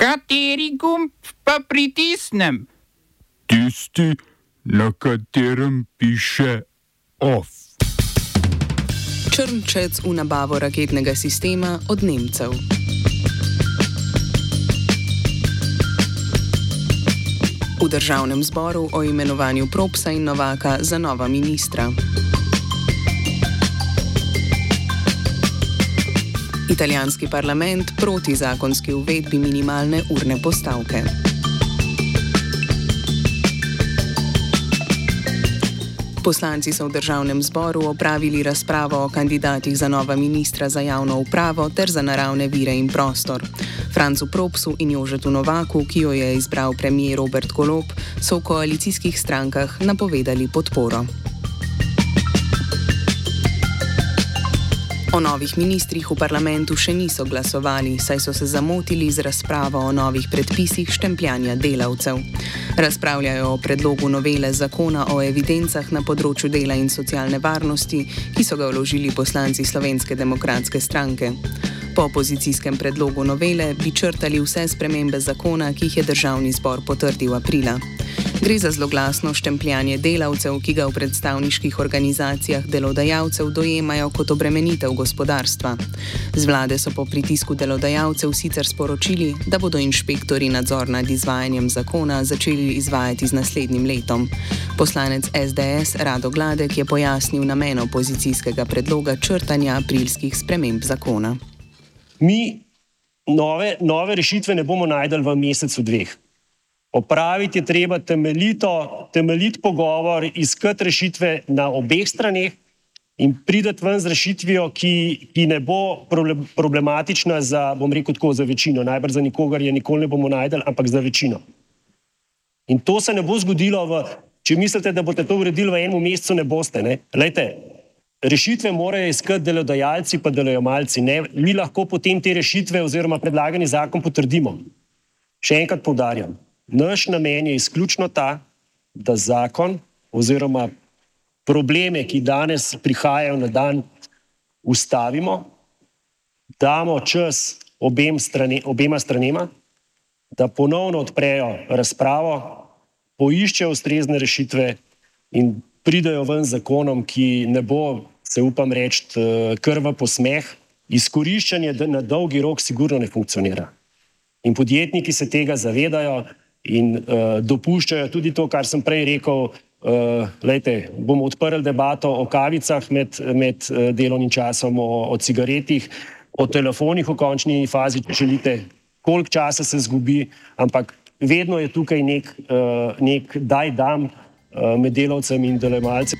Kateri gumb pa pritisnem? Tisti, na katerem piše OF. Črnčec v nabavo raketnega sistema od Nemcev. V državnem zboru o imenovanju Propsa in Novaka za nova ministra. Italijanski parlament proti zakonski uvedbi minimalne urne postavke. Poslanci so v državnem zboru opravili razpravo o kandidatih za nova ministra za javno upravo ter za naravne vire in prostor. Francu Propsu in Jožetu Novaku, ki jo je izbral premijer Robert Golop, so v koalicijskih strankah napovedali podporo. O novih ministrih v parlamentu še niso glasovali, saj so se zamotili z razpravo o novih predpisih štempljanja delavcev. Razpravljajo o predlogu novele zakona o evidencah na področju dela in socialne varnosti, ki so ga vložili poslanci Slovenske demokratske stranke. Po opozicijskem predlogu novele bi črtali vse spremembe zakona, ki jih je državni zbor potrdil aprila. Gre za zloglasno štempljanje delavcev, ki ga v predstavniških organizacijah delodajalcev dojemajo kot obremenitev gospodarstva. Z vlade so po pritisku delodajalcev sicer sporočili, da bodo inšpektori nadzor nad izvajanjem zakona začeli izvajati z naslednjim letom. Poslanec SDS Rado Gladek je pojasnil namen opozicijskega predloga črtanja aprilskih sprememb zakona. Mi nove, nove rešitve ne bomo najdel v mesecu dveh. Opraviti je treba temeljito, temeljit pogovor, iskati rešitve na obeh straneh in prideti ven z rešitvijo, ki, ki ne bo problematična za, bom rekel tako, za večino. Najbrž za nikogar je nikoli ne bomo najdel, ampak za večino. In to se ne bo zgodilo, v, če mislite, da boste to uredili v enem mesecu, ne boste. Ne? Lejte, rešitve morajo iskati delodajalci pa delojemalci. Ne? Mi lahko potem te rešitve oziroma predlagani zakon potrdimo. Še enkrat poudarjam. Naš namen je izključno ta, da zakon oziroma probleme, ki danes prihajajo na dan, ustavimo, damo čas obem strani, obema stranema, da ponovno odprejo razpravo, poiščejo ustrezne rešitve in pridajo ven zakonom, ki ne bo, se upam reči, krva posmeh. Izkoriščanje na dolgi rok sigurno ne funkcionira. In podjetniki se tega zavedajo in uh, dopuščajo tudi to, kar sem prej rekel. Uh, lejte, bomo odprli debato o kavicah med, med uh, delovnim časom, o, o cigaretih, o telefonih v končni fazi, če želite, koliko časa se zgubi, ampak vedno je tukaj nek, uh, nek daj dam uh, med delavcem in delojemalcem.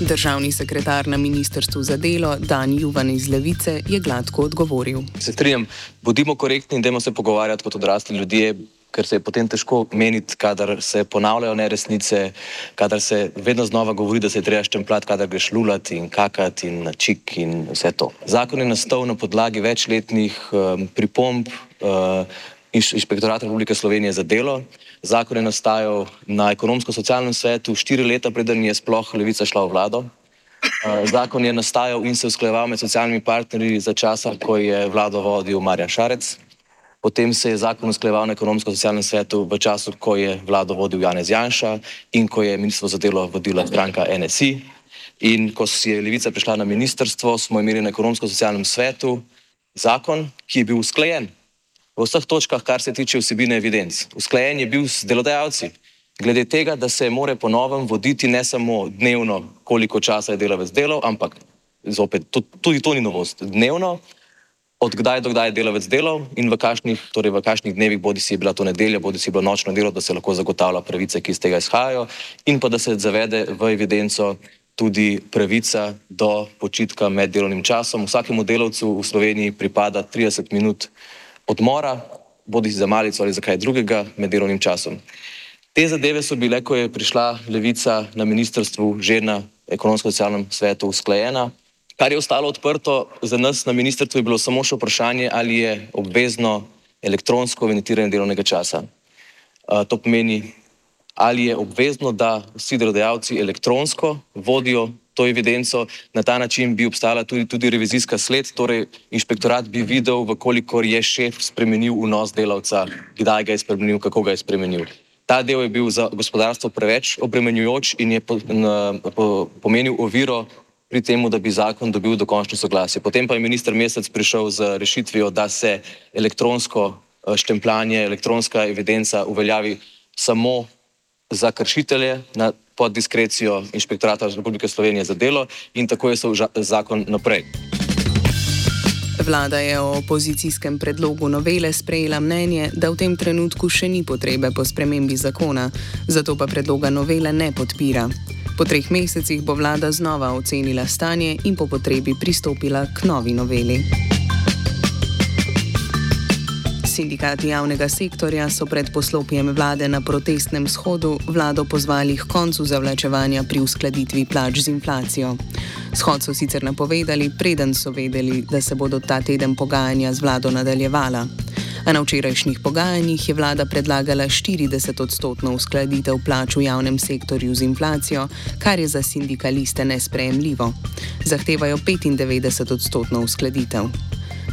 Državni sekretar na ministrstvu za delo Dan Juvan iz Levice je gladko odgovoril. Se strinjam, bodimo korektni in dajmo se pogovarjati kot odrasli ljudje, ker se je potem težko meniti, kadar se ponavljajo neresnice, kadar se vedno znova govori, da se je treba štempljati, kadar greš lulati in kakati in čik in vse to. Zakon je nastal na podlagi večletnih um, pripomb. Uh, Inšpektorat Republike Slovenije za delo. Zakon je nastajal na ekonomsko-socialnem svetu, štiri leta preden je sploh levica šla v vlado. Eh, zakon je nastajal in se usklajeval med socialnimi partnerji za časa, ko je vlado vodil Marjan Šarec. Potem se je zakon usklajeval na ekonomsko-socialnem svetu v času, ko je vlado vodil Janez Janša in ko je ministrstvo za delo vodila stranka NSI. In ko je levica prišla na ministrstvo, smo imeli na ekonomsko-socialnem svetu zakon, ki je bil usklajen v vseh točkah, kar se tiče vsebine evidenc. Usklajen je bil s delodajalci, glede tega, da se more ponovem voditi ne samo dnevno, koliko časa je delavec delal, ampak zopet, tudi to ni novost. Dnevno, od kdaj do kdaj je delavec delal in v kakšnih, torej v kakšnih dnevih, bodi si bila to nedelja, bodi si bilo nočno delo, da se lahko zagotavlja pravice, ki iz tega izhajajo, in pa da se zavede v evidenco tudi pravica do počitka med delovnim časom. Vsakemu delavcu v Sloveniji pripada 30 minut odmora, bodi si za malico ali za kaj drugega med delovnim časom. Te zadeve so bile, ko je prišla levica na ministrstvu, že na ekonomsko-socialnem svetu usklajena. Kar je ostalo odprto za nas na ministrstvu, je bilo samo še vprašanje, ali je obvezno elektronsko evidentiranje delovnega časa. To pomeni, ali je obvezno, da vsi delodajalci elektronsko vodijo to evidenco. Na ta način bi obstajala tudi, tudi revizijska sled, torej inšpektorat bi videl, koliko je šef spremenil vnos delavca, kdaj ga je spremenil, kako ga je spremenil. Ta del je bil za gospodarstvo preveč obremenjujoč in je po, na, po, pomenil oviro pri tem, da bi zakon dobil dokončno soglasje. Potem pa je minister Mesec prišel z rešitvijo, da se elektronsko eh, štempljanje, elektronska evidenca uveljavi samo za kršitelje na, pod diskrecijo Inšpektorata Republike Slovenije za delo in tako je šel zakon naprej. Vlada je o opozicijskem predlogu novele sprejela mnenje, da v tem trenutku še ni potrebe po spremembi zakona, zato pa predloga novele ne podpira. Po treh mesecih bo vlada znova ocenila stanje in po potrebi pristopila k novi noveli. Sindikati javnega sektorja so pred poslopjem vlade na protestnem shodu vlado pozvali k koncu zavlačevanja pri uskladitvi plač z inflacijo. Shod so sicer napovedali, preden so vedeli, da se bodo ta teden pogajanja z vlado nadaljevala. A na včerajšnjih pogajanjih je vlada predlagala 40-odstotno uskladitev plač v javnem sektorju z inflacijo, kar je za sindikaliste nesprejemljivo. Zahtevajo 95-odstotno uskladitev.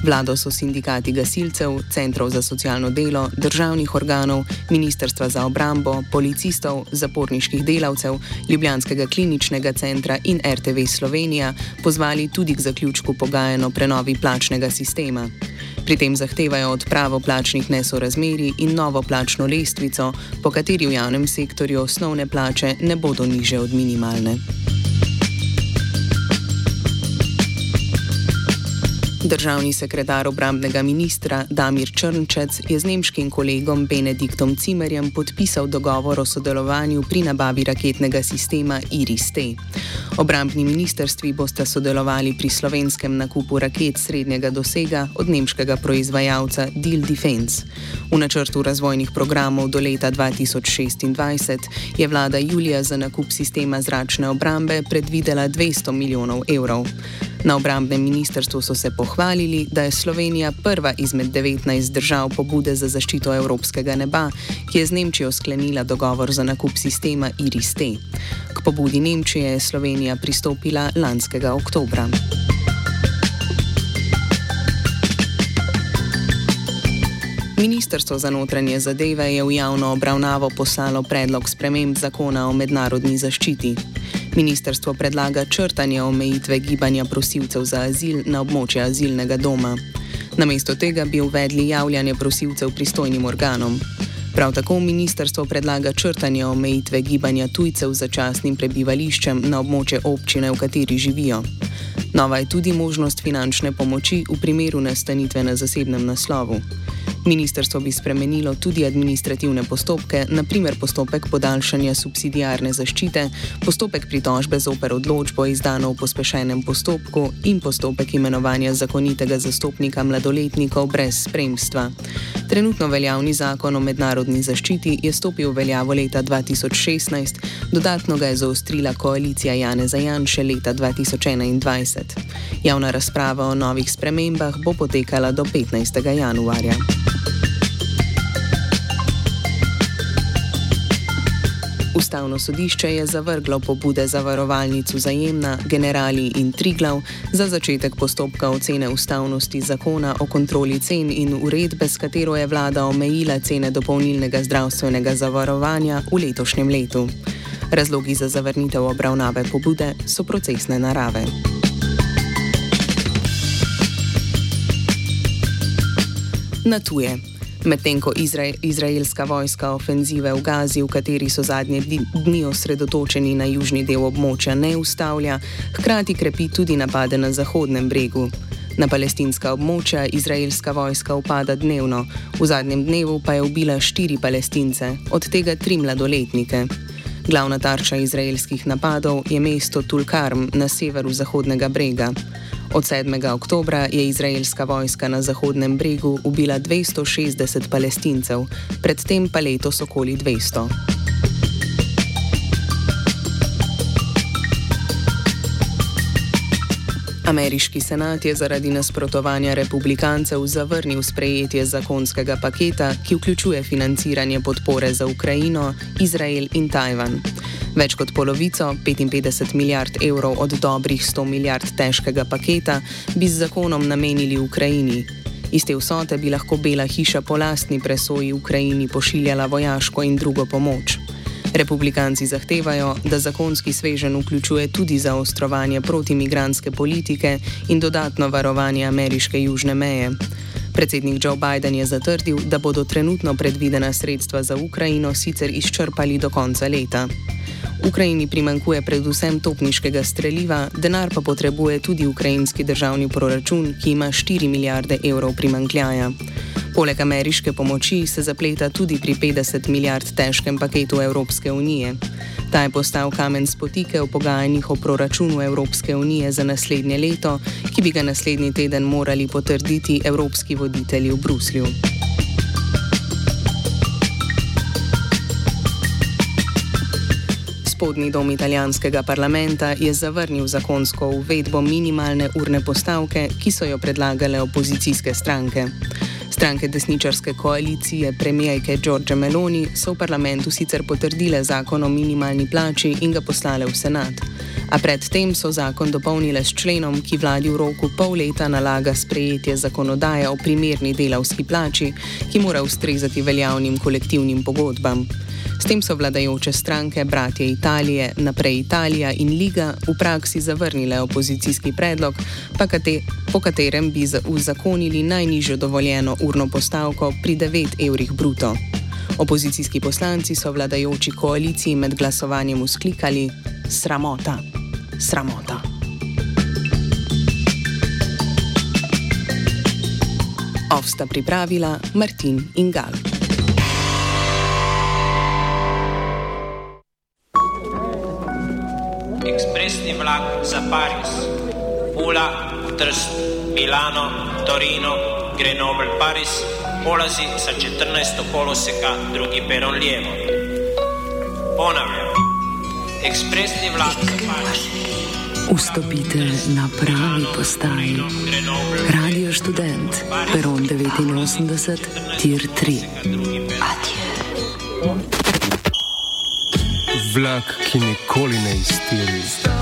Vlado so sindikati gasilcev, centrov za socialno delo, državnih organov, Ministrstva za obrambo, policistov, zaporniških delavcev, Ljubljanskega kliničnega centra in RTV Slovenija pozvali tudi k zaključku pogajanja o prenovi plačnega sistema. Pri tem zahtevajo odpravo plačnih nesorazmerij in novo plačno lestvico, po kateri v javnem sektorju osnovne plače ne bodo niže od minimalne. Državni sekretar obrambnega ministra Damir Črnčec je z nemškim kolegom Benediktom Cimerjem podpisal dogovor o sodelovanju pri nabavi raketnega sistema IRIS-T. Obrambni ministrstvi bosta sodelovali pri slovenskem nakupu raket srednjega dosega od nemškega proizvajalca Deal Defense. V načrtu razvojnih programov do leta 2026 je vlada julija za nakup sistema zračne obrambe predvidela 200 milijonov evrov. Na obrambnem ministrstvu so se pohvalili, da je Slovenija prva izmed 19 držav pobude za zaščito evropskega neba, ki je z Nemčijo sklenila dogovor za nakup sistema IRIS-T. K pobudi Nemčije je Slovenija pristopila lanskega oktobra. Ministrstvo za notranje zadeve je v javno obravnavo poslalo predlog sprememb zakona o mednarodni zaščiti. Ministrstvo predlaga črtanje omejitve gibanja prosilcev za azil na območje azilnega doma. Namesto tega bi uvedli javljanje prosilcev pristojnim organom. Prav tako ministrstvo predlaga črtanje omejitve gibanja tujcev z začasnim prebivališčem na območje občine, v kateri živijo. Nova je tudi možnost finančne pomoči v primeru nastanitve na zasebnem naslovu. Ministrstvo bi spremenilo tudi administrativne postopke, naprimer postopek podaljšanja subsidijarne zaščite, postopek pritožbe zoper odločbo izdano v pospešenem postopku in postopek imenovanja zakonitega zastopnika mladoletnikov brez spremstva. Trenutno veljavni zakon o mednarodni zaščiti je stopil v veljavo leta 2016, dodatno ga je zaostrila koalicija Jane Zajanše leta 2021. Javna razprava o novih spremembah bo potekala do 15. januarja. Ustavno sodišče je zavrglo pobude za varovalnico zajemna generali in triglav za začetek postopka ocene ustavnosti zakona o kontroli cen in uredbe, s katero je vlada omejila cene dopolnilnega zdravstvenega zavarovanja v letošnjem letu. Razlogi za zavrnitev obravnave pobude so procesne narave. Na tuje. Medtem ko izra izraelska vojska ofenzive v Gazi, v kateri so zadnje dni osredotočeni na južni del območja, ne ustavlja, hkrati krepi tudi napade na Zahodnem bregu. Na palestinska območja izraelska vojska upada dnevno, v zadnjem dnevu pa je ubila štiri palestince, od tega tri mladoletnike. Glavna tarča izraelskih napadov je mesto Tulkarm na severu Zahodnega brega. Od 7. oktobra je izraelska vojska na Zahodnem bregu ubila 260 palestincev, predtem pa letos okoli 200. Ameriški senat je zaradi nasprotovanja republikancev zavrnil sprejetje zakonskega paketa, ki vključuje financiranje podpore za Ukrajino, Izrael in Tajvan. Več kot polovico, 55 milijard evrov od dobrih 100 milijard težkega paketa, bi z zakonom namenili Ukrajini. Iz te vsote bi lahko Bela hiša po lastni presoji Ukrajini pošiljala vojaško in drugo pomoč. Republikanci zahtevajo, da zakonski svežen vključuje tudi zaostrovanje protimigranske politike in dodatno varovanje ameriške južne meje. Predsednik Joe Biden je zatrdil, da bodo trenutno predvidena sredstva za Ukrajino sicer izčrpali do konca leta. Ukrajini primankuje predvsem topniškega streljiva, denar pa potrebuje tudi ukrajinski državni proračun, ki ima 4 milijarde evrov primankljaja. Poleg ameriške pomoči se zapleta tudi pri 50 milijard težkem paketu Evropske unije. Ta je postal kamen spotike v pogajanjih o proračunu Evropske unije za naslednje leto, ki bi ga naslednji teden morali potrditi evropski voditelji v Bruslju. Spodnji dom italijanskega parlamenta je zavrnil zakonsko uvedbo minimalne urne postavke, ki so jo predlagale opozicijske stranke. Stranke desničarske koalicije premijejke Giorgia Meloni so v parlamentu sicer potrdile zakon o minimalni plači in ga poslale v senat. A predtem so zakon dopolnile s členom, ki vladi v roku pol leta nalaga sprejetje zakonodaje o primerni delavski plači, ki mora ustrezati veljavnim kolektivnim pogodbam. S tem so vladajoče stranke Bratje Italije, Naprej Italija in Liga v praksi zavrnile opozicijski predlog, kate, po katerem bi uzakonili najnižjo dovoljeno urno postavko pri 9 evrih bruto. Opozicijski poslanci so vladajoči koaliciji med glasovanjem usklikali: Sramota, sramota. Ovsta pripravila Martin in ekspresni vlak za Pariz, Pula, Trst, Milano, Torino, Grenoble, Pariz, polazi sa 14. koloseka, drugi peron lijevo. Ponavljam, ekspresni vlak za Pariz. Vstopite na pravi postaji. Radio študent, peron 89, tir 3. Adieu vlak, ki nikoli ne iztiri.